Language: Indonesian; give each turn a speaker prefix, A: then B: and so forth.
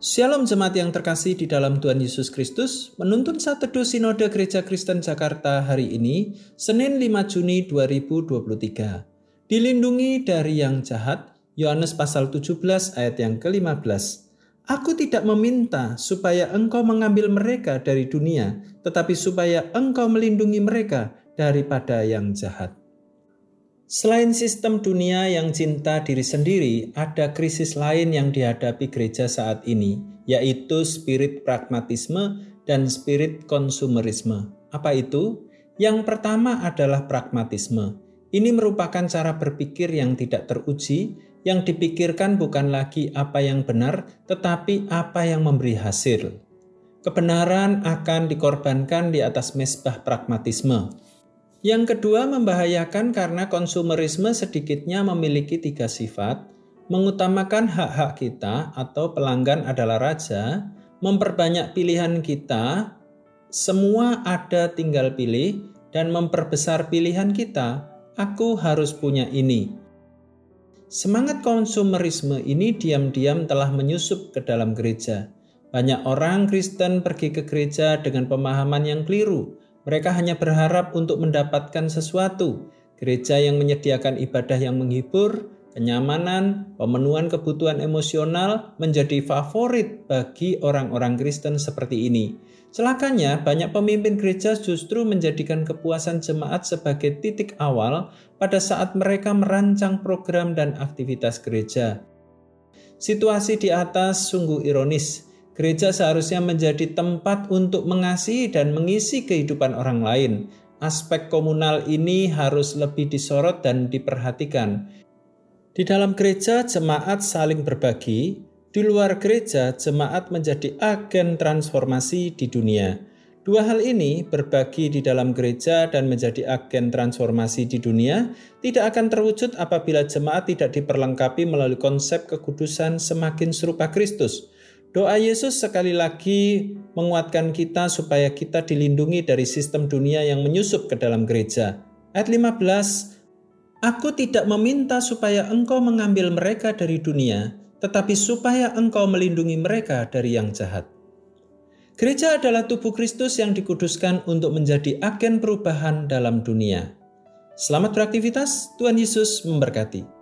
A: Shalom jemaat yang terkasih di dalam Tuhan Yesus Kristus, menuntun saat teduh Sinode Gereja Kristen Jakarta hari ini, Senin 5 Juni 2023. Dilindungi dari yang jahat, Yohanes pasal 17 ayat yang ke-15. Aku tidak meminta supaya engkau mengambil mereka dari dunia, tetapi supaya engkau melindungi mereka daripada yang jahat. Selain sistem dunia yang cinta diri sendiri, ada krisis lain yang dihadapi gereja saat ini, yaitu spirit pragmatisme dan spirit konsumerisme. Apa itu? Yang pertama adalah pragmatisme. Ini merupakan cara berpikir yang tidak teruji, yang dipikirkan bukan lagi apa yang benar, tetapi apa yang memberi hasil. Kebenaran akan dikorbankan di atas mesbah pragmatisme. Yang kedua membahayakan karena konsumerisme sedikitnya memiliki tiga sifat, mengutamakan hak-hak kita atau pelanggan adalah raja, memperbanyak pilihan kita, semua ada tinggal pilih, dan memperbesar pilihan kita, aku harus punya ini. Semangat konsumerisme ini diam-diam telah menyusup ke dalam gereja. Banyak orang Kristen pergi ke gereja dengan pemahaman yang keliru, mereka hanya berharap untuk mendapatkan sesuatu. Gereja yang menyediakan ibadah yang menghibur, kenyamanan, pemenuhan kebutuhan emosional menjadi favorit bagi orang-orang Kristen seperti ini. Celakanya, banyak pemimpin gereja justru menjadikan kepuasan jemaat sebagai titik awal pada saat mereka merancang program dan aktivitas gereja. Situasi di atas sungguh ironis. Gereja seharusnya menjadi tempat untuk mengasihi dan mengisi kehidupan orang lain. Aspek komunal ini harus lebih disorot dan diperhatikan. Di dalam gereja, jemaat saling berbagi. Di luar gereja, jemaat menjadi agen transformasi di dunia. Dua hal ini, berbagi di dalam gereja dan menjadi agen transformasi di dunia, tidak akan terwujud apabila jemaat tidak diperlengkapi melalui konsep kekudusan semakin serupa Kristus. Doa Yesus sekali lagi menguatkan kita supaya kita dilindungi dari sistem dunia yang menyusup ke dalam gereja. Ayat 15, Aku tidak meminta supaya engkau mengambil mereka dari dunia, tetapi supaya engkau melindungi mereka dari yang jahat. Gereja adalah tubuh Kristus yang dikuduskan untuk menjadi agen perubahan dalam dunia. Selamat beraktivitas, Tuhan Yesus memberkati.